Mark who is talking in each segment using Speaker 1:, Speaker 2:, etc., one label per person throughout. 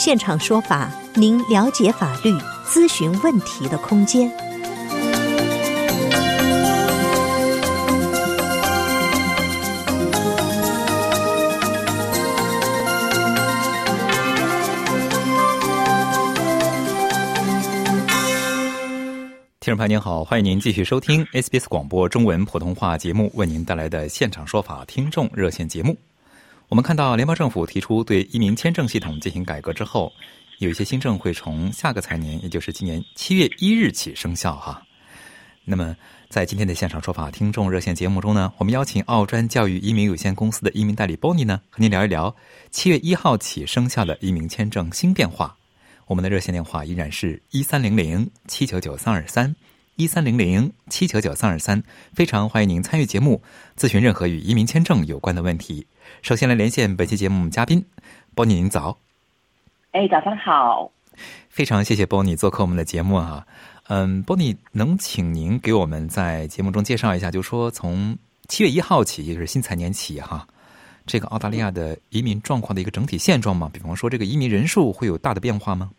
Speaker 1: 现场说法，您了解法律、咨询问题的空间。
Speaker 2: 听众朋友您好，欢迎您继续收听 SBS 广播中文普通话节目为您带来的现场说法听众热线节目。我们看到联邦政府提出对移民签证系统进行改革之后，有一些新政会从下个财年，也就是今年七月一日起生效哈。那么在今天的现场说法听众热线节目中呢，我们邀请澳专教育移民有限公司的移民代理 Bonnie 呢，和您聊一聊七月一号起生效的移民签证新变化。我们的热线电话依然是一三零零七九九三二三一三零零七九九三二三，非常欢迎您参与节目，咨询任何与移民签证有关的问题。首先来连线本期节目嘉宾波尼，您早。
Speaker 3: 哎，早上好。
Speaker 2: 非常谢谢波尼做客我们的节目啊。嗯，波尼能请您给我们在节目中介绍一下，就是说从七月一号起，也就是新财年起哈，这个澳大利亚的移民状况的一个整体现状吗？比方说这个移民人数会有大的变化吗？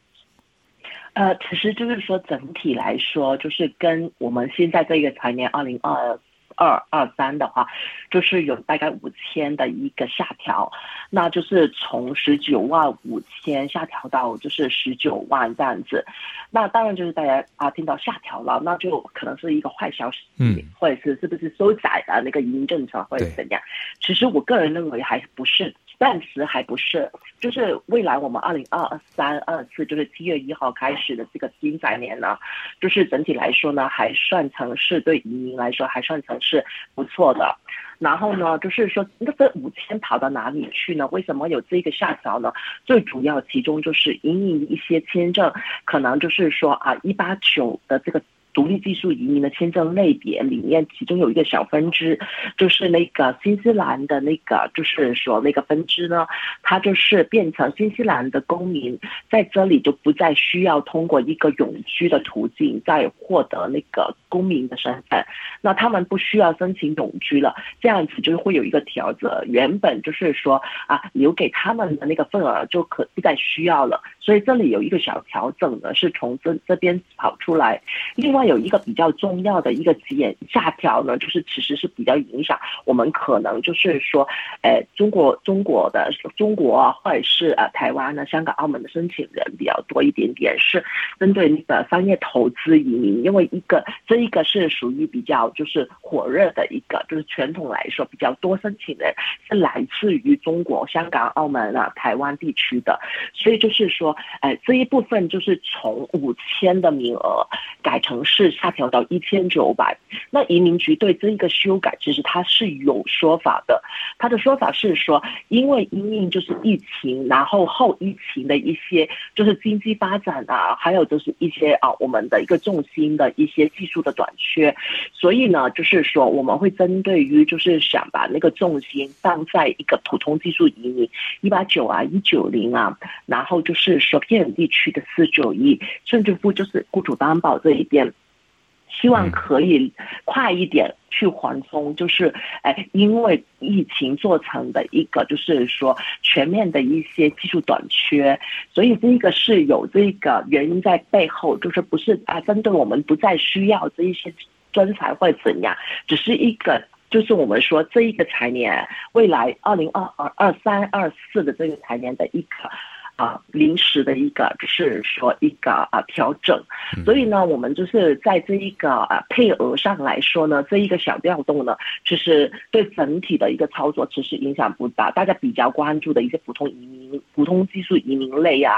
Speaker 3: 呃，其实就是说整体来说，就是跟我们现在这个财年二零二二二三的话，就是有大概五千的一个下调，那就是从十九万五千下调到就是十九万这样子。那当然就是大家啊听到下调了，那就可能是一个坏消息，
Speaker 2: 嗯，
Speaker 3: 或者是是不是收窄的那个移民政策或者怎样？其实我个人认为还不是。暂时还不是，就是未来我们二零二三二四，就是七月一号开始的这个新财年呢，就是整体来说呢，还算成是对移民来说还算成是不错的。然后呢，就是说那这五千跑到哪里去呢？为什么有这个下调呢？最主要其中就是因为一些签证，可能就是说啊一八九的这个。独立技术移民的签证类别里面，其中有一个小分支，就是那个新西兰的那个，就是说那个分支呢，它就是变成新西兰的公民在这里就不再需要通过一个永居的途径再获得那个公民的身份，那他们不需要申请永居了，这样子就会有一个调整，原本就是说啊留给他们的那个份额就可不再需要了，所以这里有一个小调整呢，是从这这边跑出来，另外。有一个比较重要的一个减下调呢，就是其实是比较影响我们可能就是说，呃，中国中国的中国，或者是呃台湾呢、香港、澳门的申请人比较多一点点，是针对那个商业投资移民，因为一个这一个是属于比较就是火热的一个，就是传统来说比较多申请人是来自于中国、香港、澳门啊、台湾地区的，所以就是说，呃，这一部分就是从五千的名额改成。是下调到一千九百。那移民局对这一个修改，其实它是有说法的。他的说法是说，因为因应就是疫情，然后后疫情的一些就是经济发展啊，还有就是一些啊我们的一个重心的一些技术的短缺，所以呢，就是说我们会针对于就是想把那个重心放在一个普通技术移民一八九啊一九零啊，然后就是说偏远地区的四九一，甚至乎就是雇主担保这一边。希望可以快一点去缓冲，就是哎，因为疫情做成的一个，就是说全面的一些技术短缺，所以这个是有这个原因在背后，就是不是啊，针对我们不再需要这一些专才或怎样，只是一个，就是我们说这一个财年，未来二零二二二三二四的这个财年的一个。啊，临时的一个就是说一个啊调整，所以呢，我们就是在这一个啊配额上来说呢，这一个小调动呢，其实对整体的一个操作其实影响不大。大家比较关注的一些普通移民、普通技术移民类啊，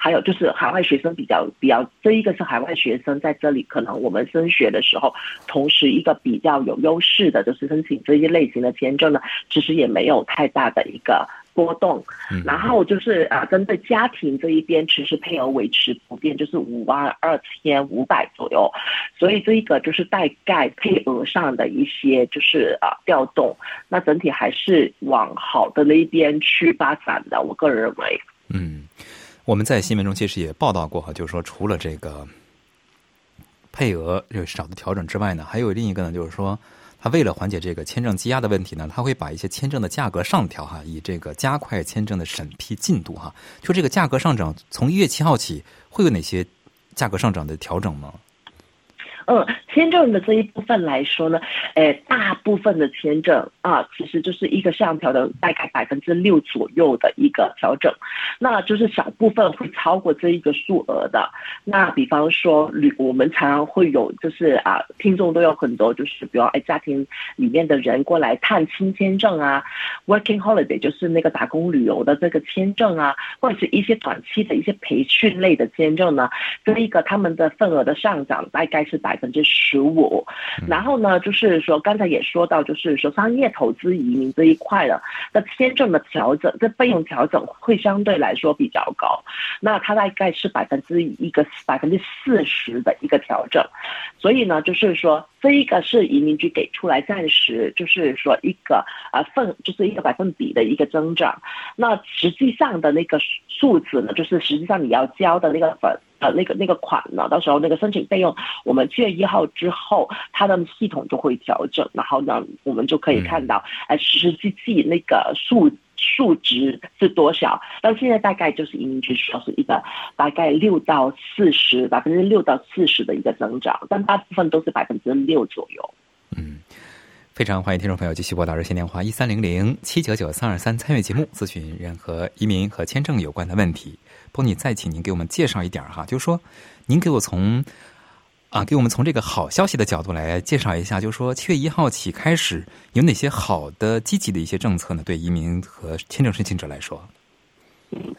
Speaker 3: 还有就是海外学生比较比较，这一个是海外学生在这里可能我们升学的时候，同时一个比较有优势的就是申请这一类型的签证呢，其实也没有太大的一个。波动，然后就是啊，针对家庭这一边，其实配额维持不变，就是五万二千五百左右，所以这一个就是大概配额上的一些就是啊调动，那整体还是往好的那一边去发展的，我个人认为。
Speaker 2: 嗯，我们在新闻中其实也报道过哈，就是说除了这个配额有少的调整之外呢，还有另一个呢，就是说。他为了缓解这个签证积压的问题呢，他会把一些签证的价格上调哈，以这个加快签证的审批进度哈。就这个价格上涨，从一月七号起会有哪些价格上涨的调整吗？
Speaker 3: 嗯，签证的这一部分来说呢，诶，大部分的签证啊，其实就是一个上调的大概百分之六左右的一个调整，那就是小部分会超过这一个数额的。那比方说旅，我们常常会有就是啊，听众都有很多就是，比如哎，家庭里面的人过来探亲签证啊，working holiday 就是那个打工旅游的这个签证啊，或者是一些短期的一些培训类的签证呢，这一个他们的份额的上涨大概是百。百分之十五，然后呢，就是说刚才也说到，就是说商业投资移民这一块的，那签证的调整，这费用调整会相对来说比较高，那它大概是百分之一个百分之四十的一个调整，所以呢，就是说这一个是移民局给出来暂时就是说一个啊份，就是一个百分比的一个增长，那实际上的那个数字呢，就是实际上你要交的那个粉。呃，那个那个款呢？到时候那个申请费用，我们七月一号之后，它的系统就会调整，然后呢，我们就可以看到，哎，实际计那个数数值是多少？但现在大概就是移民局说是一个大概六到四十百分之六到四十的一个增长，但大部分都是百分之六左右。
Speaker 2: 嗯，非常欢迎听众朋友继续拨打热线电话一三零零七九九三二三参与节目，咨询任何移民和签证有关的问题。不，你再请您给我们介绍一点哈，就是说，您给我从啊，给我们从这个好消息的角度来介绍一下，就是说，七月一号起开始有哪些好的、积极的一些政策呢？对移民和签证申请者来说，
Speaker 3: 嗯，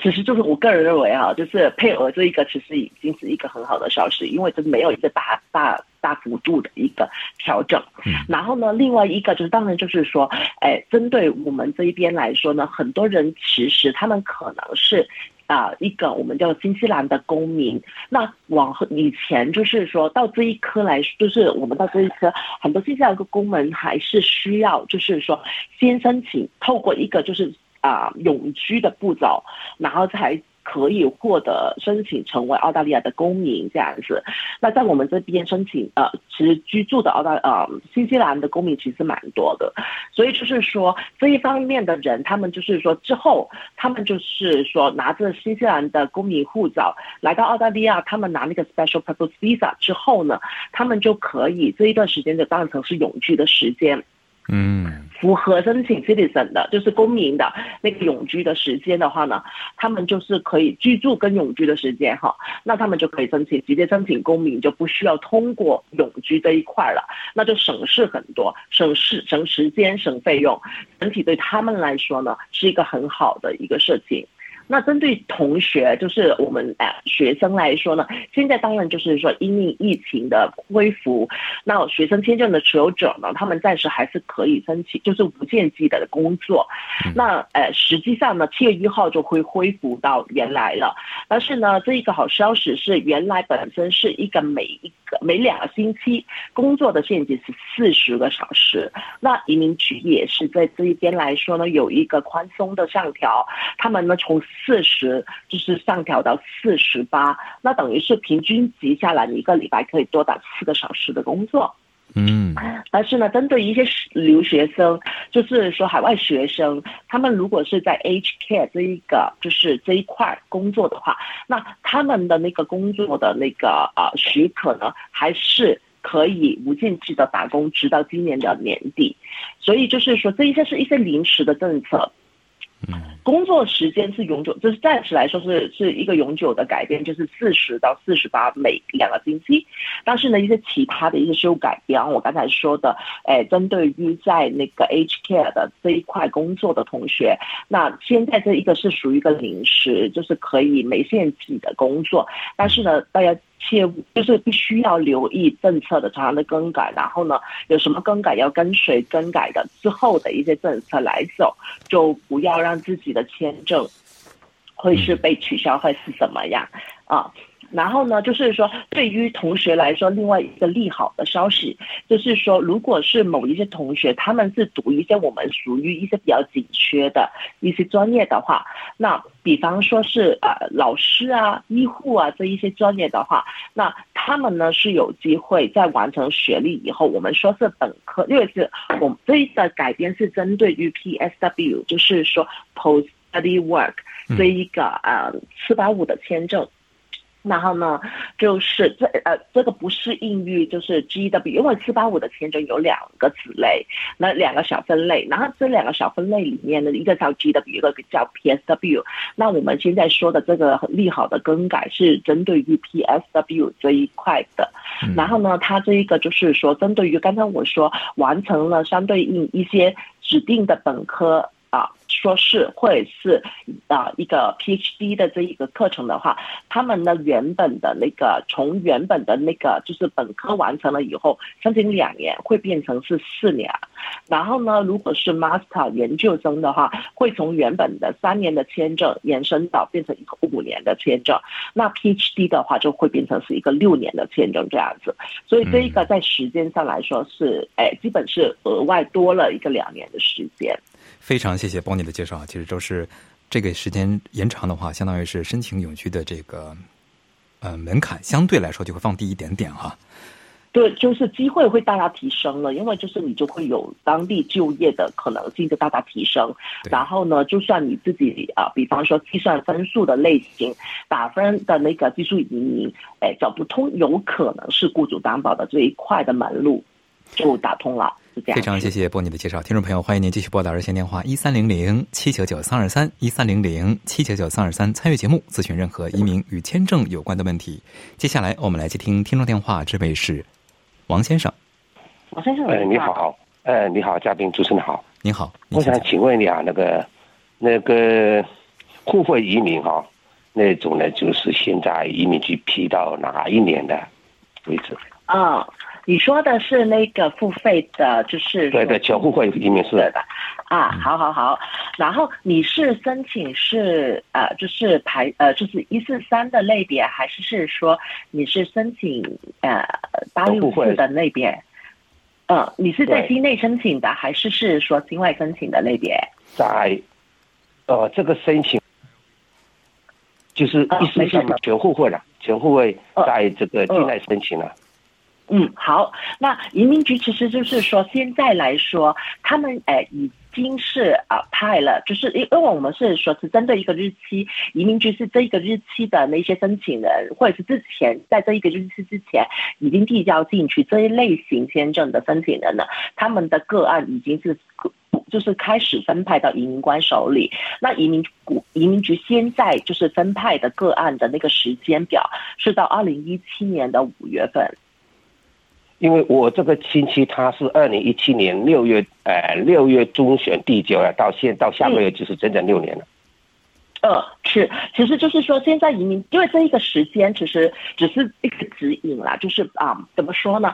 Speaker 3: 其实就是我个人认为啊，就是配额这一个其实已经是一个很好的消息，因为这没有一个大大大幅度的一个调整。然后呢，另外一个就是当然就是说，哎，针对我们这一边来说呢，很多人其实他们可能是。啊，一个我们叫新西兰的公民，那往以前就是说到这一科来，就是我们到这一科，很多新西兰的公民还是需要，就是说先申请，透过一个就是啊永居的步骤，然后才。可以获得申请成为澳大利亚的公民这样子，那在我们这边申请呃，其实居住的澳大呃新西兰的公民其实蛮多的，所以就是说这一方面的人，他们就是说之后他们就是说拿着新西兰的公民护照来到澳大利亚，他们拿那个 special purpose visa 之后呢，他们就可以这一段时间就当成是永居的时间。
Speaker 2: 嗯，
Speaker 3: 符合申请 citizen 的，就是公民的那个永居的时间的话呢，他们就是可以居住跟永居的时间哈，那他们就可以申请直接申请公民，就不需要通过永居这一块了，那就省事很多，省事省时间省费用，整体对他们来说呢是一个很好的一个事情。那针对同学，就是我们呃学生来说呢，现在当然就是说因应疫情的恢复，那学生签证的持有者呢，他们暂时还是可以申请，就是无限期的工作。那呃，实际上呢，七月一号就会恢复到原来了。但是呢，这一个好消息是，原来本身是一个每一个每两个星期工作的限制是四十个小时。那移民局也是在这一边来说呢，有一个宽松的上调，他们呢从。四十就是上调到四十八，那等于是平均级下来，一个礼拜可以多打四个小时的工作。
Speaker 2: 嗯，
Speaker 3: 但是呢，针对一些留学生，就是说海外学生，他们如果是在 H Care 这一个就是这一块工作的话，那他们的那个工作的那个啊许可呢，还是可以无限期的打工，直到今年的年底。所以就是说，这一些是一些临时的政策。工作时间是永久，就是暂时来说是是一个永久的改变，就是四十到四十八每两个星期。但是呢，一些其他的一些修改，比方我刚才说的，哎，针对于在那个 H care 的这一块工作的同学，那现在这一个是属于一个临时，就是可以没限期的工作。但是呢，大家切就是必须要留意政策的常常的更改，然后呢，有什么更改要跟随更改的之后的一些政策来走，就不要让自己的签证会是被取消，会是怎么样啊？然后呢，就是说，对于同学来说，另外一个利好的消息，就是说，如果是某一些同学，他们是读一些我们属于一些比较紧缺的一些专业的话，那比方说是呃老师啊、医护啊这一些专业的话，那他们呢是有机会在完成学历以后，我们说是本科，因为是我们这一的改编是针对于 PSW，就是说 Post Study Work 这一个呃四八五的签证。然后呢，就是这呃，这个不是应于就是 G W，因为四八五的签证有两个子类，那两个小分类，然后这两个小分类里面呢，一个叫 G W，一个叫 P S W。那我们现在说的这个利好的更改是针对于 P S W 这一块的。然后呢，它这一个就是说，针对于刚才我说完成了相对应一些指定的本科。啊，说是或者是啊一个 PhD 的这一个课程的话，他们呢原本的那个从原本的那个就是本科完成了以后，申请两年会变成是四年，然后呢，如果是 Master 研究生的话，会从原本的三年的签证延伸到变成一个五年的签证，那 PhD 的话就会变成是一个六年的签证这样子，所以这一个在时间上来说是，哎，基本是额外多了一个两年的时间。
Speaker 2: 非常谢谢 Bonnie 的介绍，其实都是这个时间延长的话，相当于是申请永居的这个呃门槛相对来说就会放低一点点哈。
Speaker 3: 对，就是机会会大大提升了，因为就是你就会有当地就业的可能性就大大提升。然后呢，就算你自己啊，比方说计算分数的类型，打分的那个技术移民，哎，走不通，有可能是雇主担保的这一块的门路就打通了。
Speaker 2: 非常谢谢波尼的介绍，听众朋友，欢迎您继续拨打热线电话一三零零七九九三二三一三零零七九九三二三参与节目，咨询任何移民与签证有关的问题。接下来我们来接听听众电话，这位是王先生。
Speaker 3: 王先生，
Speaker 4: 哎，你好，哎，你好，嘉宾主持人好，
Speaker 2: 你好，
Speaker 4: 我想请问你啊，那个那个互惠移民哈，那种呢，就是现在移民局批到哪一年的为止？
Speaker 3: 啊。你说的是那个付费的，就是
Speaker 4: 对对，全户会移民是
Speaker 3: 的啊，好好好。然后你是申请是呃，就是排呃，就是一四三的类别，还是是说你是申请呃八六四的类别？嗯，你是在境内申请的，还是是说境外申请的类别？
Speaker 4: 在呃，这个申请就是一四三全户会了，全户会在这个境内申请了。
Speaker 3: 嗯，好，那移民局其实就是说，现在来说，他们诶已经是啊派了，就是因因为我们是说是针对一个日期，移民局是这一个日期的那些申请人，或者是之前在这一个日期之前已经递交进去这一类型签证的申请人呢，他们的个案已经是就是开始分派到移民官手里。那移民局移民局现在就是分派的个案的那个时间表是到二零一七年的五月份。
Speaker 4: 因为我这个亲戚他是二零一七年六月，呃六月中选递交了，到现到下个月就是整整六年了。
Speaker 3: 呃，是，其实就是说，现在移民，因为这一个时间其实只是一个指引啦，就是啊，怎么说呢？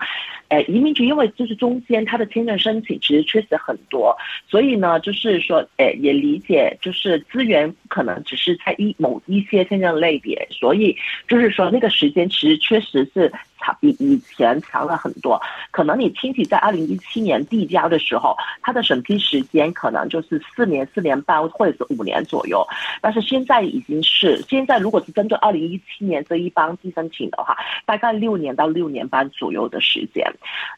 Speaker 3: 呃，移民局因为就是中间他的签证申请其实确实很多，所以呢，就是说，呃，也理解，就是资源可能只是在一某一些签证类别，所以就是说那个时间其实确实是。比以前强了很多，可能你亲戚在二零一七年递交的时候，他的审批时间可能就是四年、四年半或者是五年左右，但是现在已经是现在，如果是针对二零一七年这一帮递申请的话，大概六年到六年半左右的时间。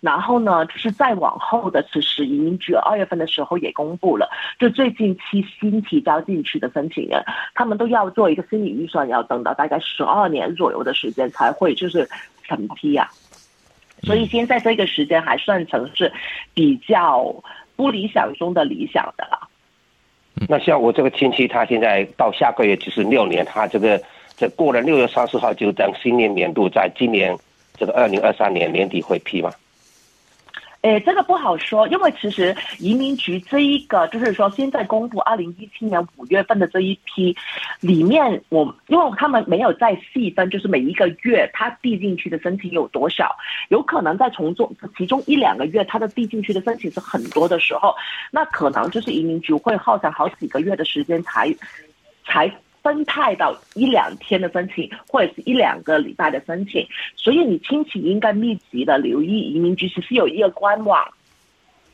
Speaker 3: 然后呢，就是再往后的，其实移民局二月份的时候也公布了，就最近期新提交进去的申请人，他们都要做一个心理预算，要等到大概十二年左右的时间才会就是。审批啊，所以现在这个时间还算成是比较不理想中的理想的了。
Speaker 4: 那像我这个亲戚，他现在到下个月就是六年，他这个这过了六月三十号就等新年年度，在今年这个二零二三年年底会批吗？
Speaker 3: 诶，这个不好说，因为其实移民局这一个就是说，现在公布二零一七年五月份的这一批里面，我因为他们没有再细分，就是每一个月他递进去的申请有多少，有可能在从中其中一两个月他的递进去的申请是很多的时候，那可能就是移民局会耗上好几个月的时间才才。分派到一两天的申请，或者是一两个礼拜的申请，所以你亲戚应该密集的留意移民局，其实有一个官网，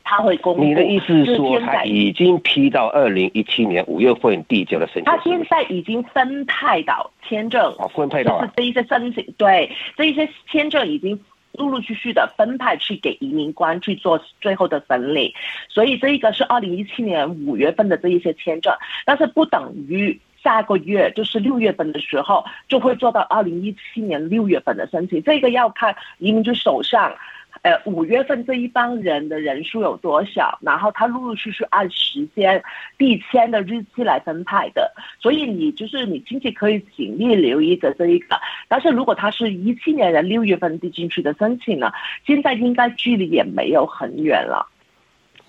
Speaker 3: 他会公布。
Speaker 4: 你的意思是说，他已经批到二零一七年五月份递交的申请？
Speaker 3: 他现在已经分派到签证，
Speaker 4: 哦，分派到
Speaker 3: 就是这一些申请，对，这一些签证已经陆陆续续的分派去给移民官去做最后的审理，所以这一个是二零一七年五月份的这一些签证，但是不等于。下个月就是六月份的时候，就会做到二零一七年六月份的申请。这个要看移民局手上，呃，五月份这一帮人的人数有多少，然后他陆陆续续按时间递签的日期来分派的。所以你就是你亲戚可以紧密留意着这一个。但是如果他是一七年的六月份递进去的申请呢，现在应该距离也没有很远了。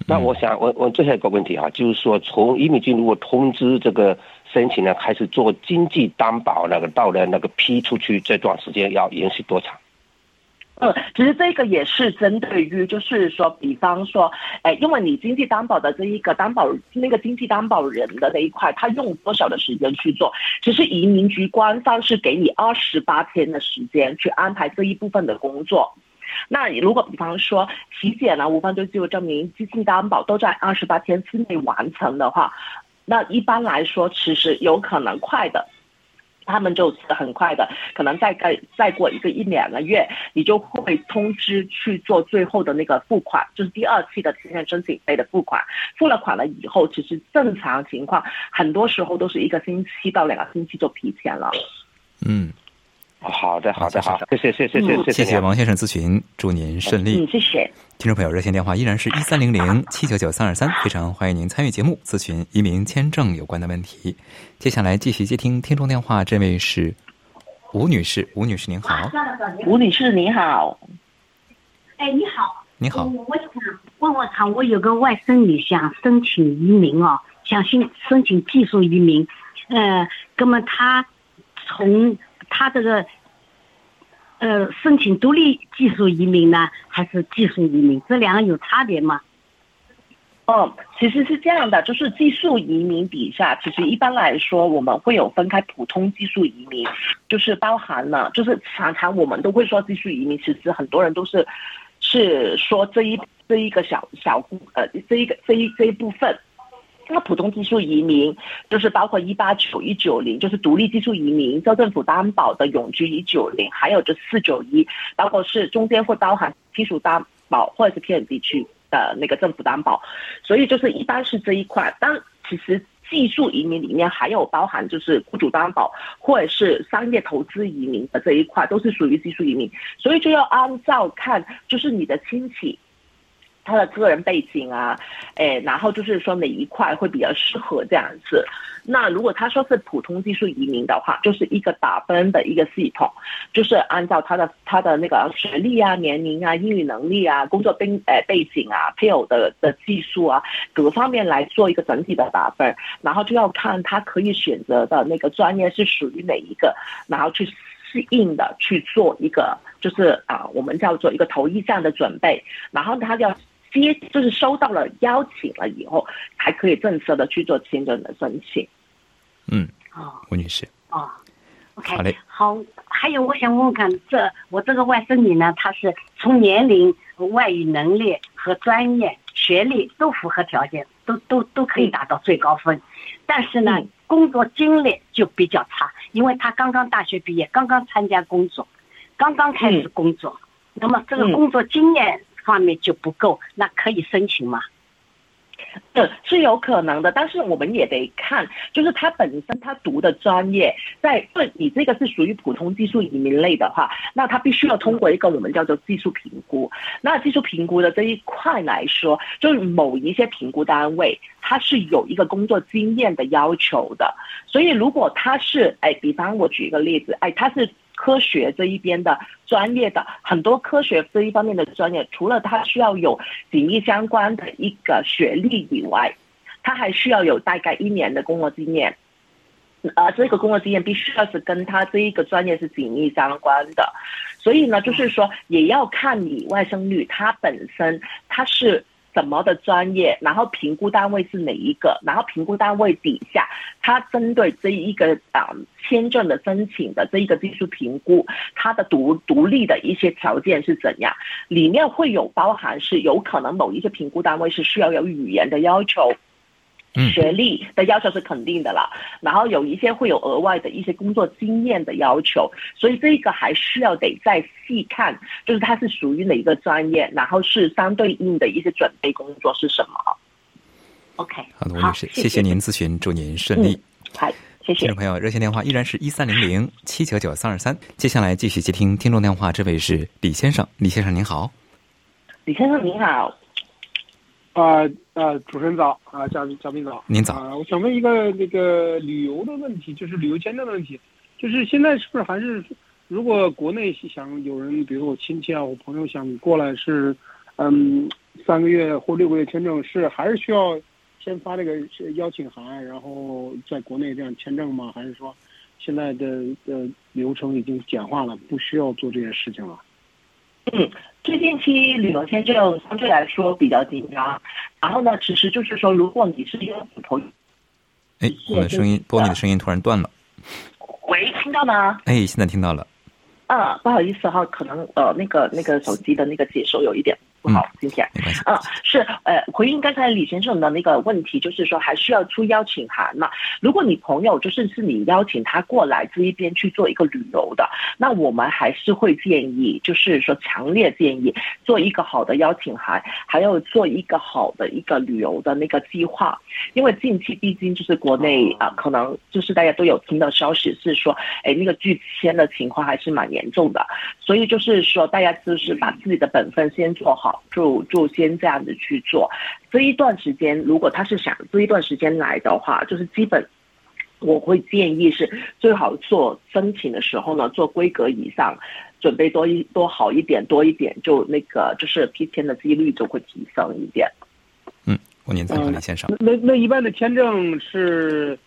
Speaker 4: 那我想问问最后一个问题哈，就是说从移民局如果通知这个。申请呢，开始做经济担保，那个到了那个批出去这段时间要延续多长？
Speaker 3: 嗯，其实这个也是针对于，就是说，比方说，哎，因为你经济担保的这一个担保那个经济担保人的那一块，他用多少的时间去做？其实移民局官方是给你二十八天的时间去安排这一部分的工作。那如果比方说体检呢，无犯罪记录证明、经济担保都在二十八天之内完成的话。那一般来说，其实有可能快的，他们就很快的，可能再再过一个一两个月，你就会通知去做最后的那个付款，就是第二期的提前申请费的付款。付了款了以后，其实正常情况，很多时候都是一个星期到两个星期就提前了。
Speaker 2: 嗯。
Speaker 4: 好的，好的，好，谢谢，谢谢，谢谢，
Speaker 2: 谢谢王先生咨询，祝您顺利。
Speaker 3: 嗯，谢谢。
Speaker 2: 听众朋友，热线电话依然是一三零零七九九三二三，非常欢迎您参与节目咨询移民签证有关的问题。接下来继续接听听众电话，这位是吴女士，吴女士您好。
Speaker 3: 吴女士您好。
Speaker 5: 哎，你好。
Speaker 2: 你好。
Speaker 5: 我想问问看，我有个外甥女想申请移民哦，想申申请技术移民，呃，那么她从。他这个，呃，申请独立技术移民呢，还是技术移民？这两个有差别吗？
Speaker 3: 哦，其实是这样的，就是技术移民底下，其实一般来说我们会有分开普通技术移民，就是包含了，就是常常我们都会说技术移民，其实很多人都是是说这一这一个小小呃这一个这一这一部分。那普通技术移民就是包括一八九一九零，就是独立技术移民，州政府担保的永居一九零，还有这四九一，包括是中间会包含技术担保或者是偏远地区的那个政府担保，所以就是一般是这一块。但其实技术移民里面还有包含就是雇主担保或者是商业投资移民的这一块，都是属于技术移民，所以就要按照看就是你的亲戚。他的个人背景啊，哎，然后就是说哪一块会比较适合这样子。那如果他说是普通技术移民的话，就是一个打分的一个系统，就是按照他的他的那个学历啊、年龄啊、英语能力啊、工作背呃背景啊、配偶的的技术啊，各方面来做一个整体的打分。然后就要看他可以选择的那个专业是属于哪一个，然后去适应的去做一个，就是啊，我们叫做一个投意向的准备。然后他要。接就是收到了邀请了以后，才可以正式的去做签证的申请。
Speaker 2: 嗯，哦，吴女士。
Speaker 5: 哦，OK，
Speaker 2: 好嘞。
Speaker 5: 好，还有我想问问看，这我这个外甥女呢，她是从年龄、外语能力和专业、学历都符合条件，都都都可以达到最高分，但是呢，工作经历就比较差，因为她刚刚大学毕业，刚刚参加工作，刚刚开始工作，那么这个工作经验。方面就不够，那可以申请吗？
Speaker 3: 嗯，是有可能的，但是我们也得看，就是他本身他读的专业，在对你这个是属于普通技术移民类的话，那他必须要通过一个我们叫做技术评估。那技术评估的这一块来说，就是某一些评估单位，它是有一个工作经验的要求的。所以如果他是，哎，比方我举一个例子，哎，他是。科学这一边的专业的很多科学这一方面的专业，除了他需要有紧密相关的一个学历以外，他还需要有大概一年的工作经验。呃，这个工作经验必须要是跟他这一个专业是紧密相关的，所以呢，就是说也要看你外甥女她本身她是什么的专业，然后评估单位是哪一个，然后评估单位底下，它针对这一个啊签证的申请的这一个技术评估，它的独独立的一些条件是怎样，里面会有包含是有可能某一些评估单位是需要有语言的要求。学历的要求是肯定的了，然后有一些会有额外的一些工作经验的要求，所以这个还需要得再细看，就是它是属于哪一个专业，然后是相对应的一些准备工作是什么。OK，
Speaker 2: 好的，吴女士，谢谢您咨询，祝您顺利。
Speaker 3: 好，谢谢。
Speaker 2: 听众朋友，热线电话依然是一三零零七九九三二三，接下来继续接听听众电话，这位是李先生，李先生您好。
Speaker 3: 李先生您好。
Speaker 6: 啊啊，主持人早啊，嘉宾嘉宾早，
Speaker 2: 您早
Speaker 6: 啊！我想问一个那个旅游的问题，就是旅游签证的问题，就是现在是不是还是，如果国内想有人，比如我亲戚啊，我朋友想过来是，嗯，三个月或六个月签证是还是需要先发这个邀请函，然后在国内这样签证吗？还是说现在的呃流程已经简化了，不需要做这些事情了？
Speaker 3: 嗯，最近期旅游签证相对来说比较紧张，然后呢，其实就是说，如果你是一个普通，
Speaker 2: 哎，我的声音，波你的声音突然断了。
Speaker 3: 喂，听到吗？
Speaker 2: 哎，现在听到了。
Speaker 3: 嗯，不好意思哈，可能呃，那个那个手机的那个接收有一点。不好，谢谢。嗯，是呃，回应刚才李先生的那个问题，就是说还需要出邀请函嘛？如果你朋友就是是你邀请他过来这一边去做一个旅游的，那我们还是会建议，就是说强烈建议做一个好的邀请函，还要做一个好的一个旅游的那个计划。因为近期毕竟就是国内啊，可能就是大家都有听到消息是说，哎，那个拒签的情况还是蛮严重的，所以就是说大家就是把自己的本分先做好。就就先这样子去做，这一段时间如果他是想这一段时间来的话，就是基本我会建议是最好做申请的时候呢，做规格以上，准备多一多好一点多一点，就那个就是批签的几率就会提升一点。
Speaker 2: 嗯，我您在李先生。
Speaker 6: 那那一般的签证是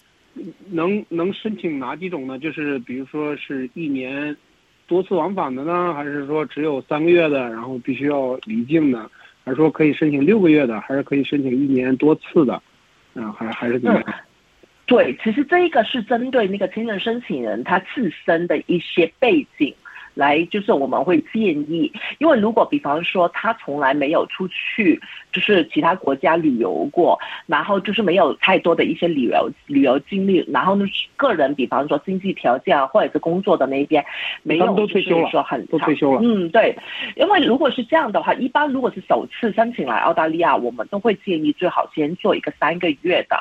Speaker 6: 能能申请哪几种呢？就是比如说是一年。多次往返的呢，还是说只有三个月的，然后必须要离境的，还是说可以申请六个月的，还是可以申请一年多次的？嗯，还还是怎么样？
Speaker 3: 对，其实这一个是针对那个签证申请人他自身的一些背景。来，就是我们会建议，因为如果比方说他从来没有出去，就是其他国家旅游过，然后就是没有太多的一些旅游旅游经历，然后呢，个人比方说经济条件或者是工作的那边没有，
Speaker 6: 都退休了，
Speaker 3: 说很
Speaker 6: 都退休了。
Speaker 3: 嗯，对，因为如果是这样的话，一般如果是首次申请来澳大利亚，我们都会建议最好先做一个三个月的，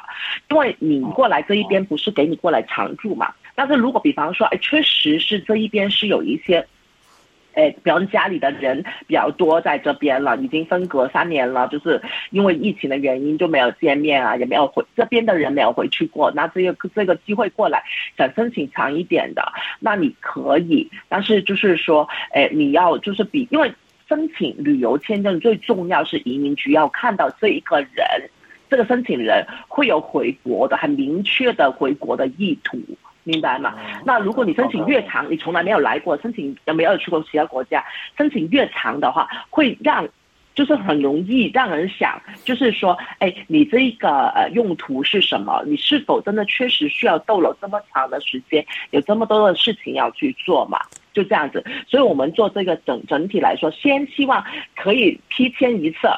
Speaker 3: 因为你过来这一边不是给你过来常住嘛。但是如果比方说，哎，确实是这一边是有一些，哎，比方家里的人比较多在这边了，已经分隔三年了，就是因为疫情的原因就没有见面啊，也没有回这边的人没有回去过，那这个这个机会过来想申请长一点的，那你可以，但是就是说，哎，你要就是比，因为申请旅游签证最重要是移民局要看到这一个人，这个申请人会有回国的很明确的回国的意图。明白吗？那如果你申请越长，你从来没有来过，申请也没有去过其他国家，申请越长的话，会让就是很容易让人想，就是说，哎，你这个呃用途是什么？你是否真的确实需要逗留这么长的时间，有这么多的事情要去做嘛？就这样子，所以我们做这个整整体来说，先希望可以批签一次。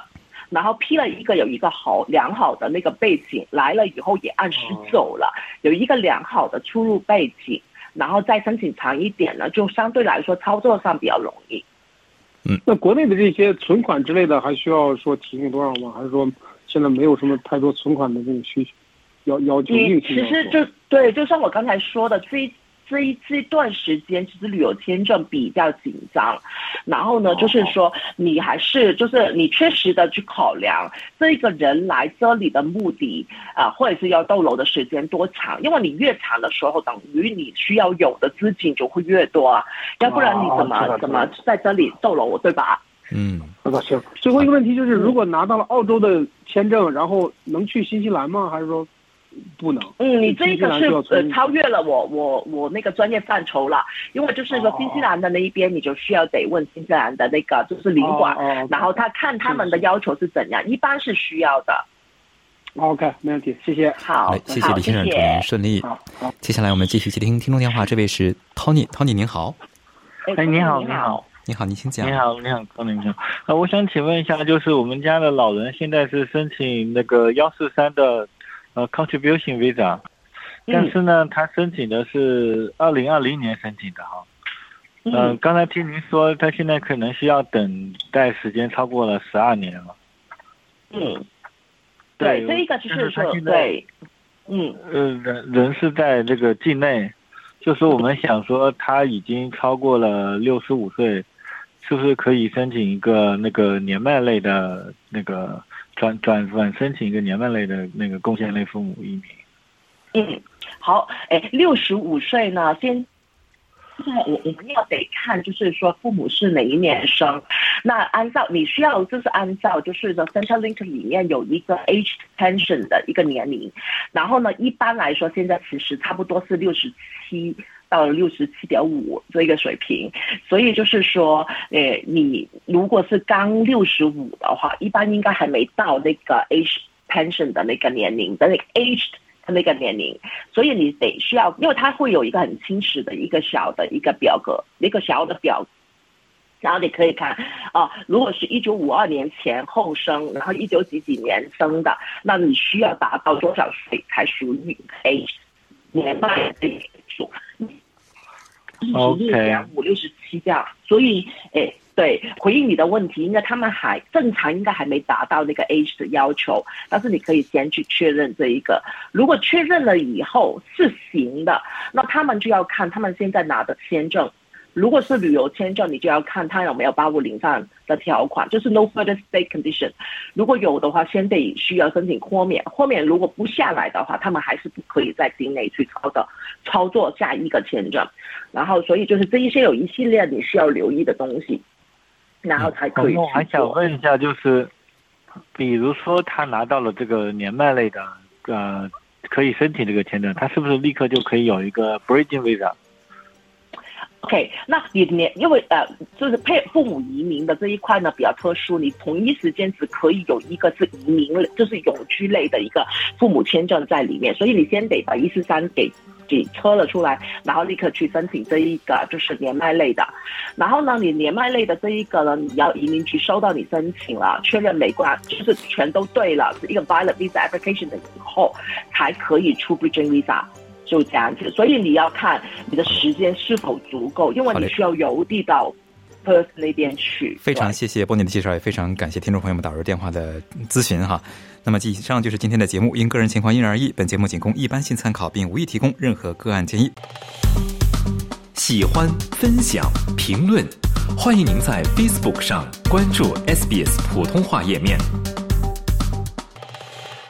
Speaker 3: 然后批了一个有一个好良好的那个背景来了以后也按时走了，有一个良好的出入背景，然后再申请长一点呢，就相对来说操作上比较容易。
Speaker 2: 嗯，
Speaker 6: 那国内的这些存款之类的还需要说提供多少吗？还是说现在没有什么太多存款的这种需求？要要求？
Speaker 3: 你其实就对，就像我刚才说的，这这一这段时间，其实旅游签证比较紧张，然后呢，就是说你还是就是你确实的去考量这个人来这里的目的啊，或者是要逗留的时间多长，因为你越长的时候，等于你需要有的资金就会越多，要不然你怎么怎么在这里逗留，对吧？
Speaker 2: 嗯，
Speaker 6: 好的，行。最后一个问题就是，如果拿到了澳洲的签证，然后能去新西兰吗？还是说不能？
Speaker 3: 嗯，你这个是呃超越了我我我那个专业范畴了，因为就是说新西兰的那一边，你就需要得问新西兰的那个就是领馆，然后他看他们的要求是怎样，一般是需要的。
Speaker 6: OK，没问题，谢谢。
Speaker 3: 好，
Speaker 2: 谢谢李先生，祝您顺利。
Speaker 6: 好，好。
Speaker 2: 接下来我们继续接听听众电话，这位是 Tony，Tony 您好。
Speaker 7: 哎，你好，你好。
Speaker 2: 你好，你请讲。
Speaker 7: 你好，你好，高领生。呃，我想请问一下，就是我们家的老人现在是申请那个幺四三的呃 contribution visa，但是呢，他申请的是二零二零年申请的哈。嗯。刚才听您说，他现在可能需要等待时间超过了十二年了。
Speaker 3: 嗯。对，这一个就是说，对。嗯。
Speaker 7: 呃，人人是在这个境内，就是我们想说他已经超过了六十五岁。是不是可以申请一个那个年迈类的那个转转转申请一个年迈类的那个贡献类父母移民？
Speaker 3: 嗯，好，哎，六十五岁呢，先现在我我们要得看，就是说父母是哪一年生，那按照你需要就是按照就是说 Centrelink 里面有一个 age pension 的一个年龄，然后呢，一般来说现在其实差不多是六十七。到了六十七点五这个水平，所以就是说，呃，你如果是刚六十五的话，一般应该还没到那个 age pension 的那个年龄的那个 age 的那个年龄，所以你得需要，因为它会有一个很清晰的一个小的一个表格，一个小的表，然后你可以看啊，如果是一九五二年前后生，然后一九几几年生的，那你需要达到多少岁才属于 age 年迈数？六十六点五六十七这样，所以诶，对，回应你的问题，应该他们还正常，应该还没达到那个 age 的要求，但是你可以先去确认这一个，如果确认了以后是行的，那他们就要看他们现在拿的签证。如果是旅游签证，你就要看他有没有八五零上的条款，就是 no further stay condition。如果有的话，先得需要申请豁免。豁免如果不下来的话，他们还是不可以在境内去操的操作下一个签证。然后，所以就是这一些有一系列你需要留意的东西，然后才可以。
Speaker 7: 我还想问一下，就是比如说他拿到了这个年迈类的呃，可以申请这个签证，他是不是立刻就可以有一个 bridging
Speaker 3: OK，那你年因为呃，就是配父母移民的这一块呢比较特殊，你同一时间只可以有一个是移民，就是永居类的一个父母签证在里面，所以你先得把一四三给给车了出来，然后立刻去申请这一个就是年迈类的，然后呢，你年迈类的这一个呢，你要移民局收到你申请了，确认美关就是全都对了，是一个 valid visa application 的以后，才可以出 bridging visa。就这样子，所以你要看你的时间是否足够，因为你需要邮递到 Perth 那边去。
Speaker 2: 非常谢谢波尼的介绍，也非常感谢听众朋友们打入电话的咨询哈。那么以上就是今天的节目，因个人情况因人而异，本节目仅供一般性参考，并无意提供任何个案建议。喜欢、分享、评论，欢迎您在 Facebook 上关注 SBS 普通话页面。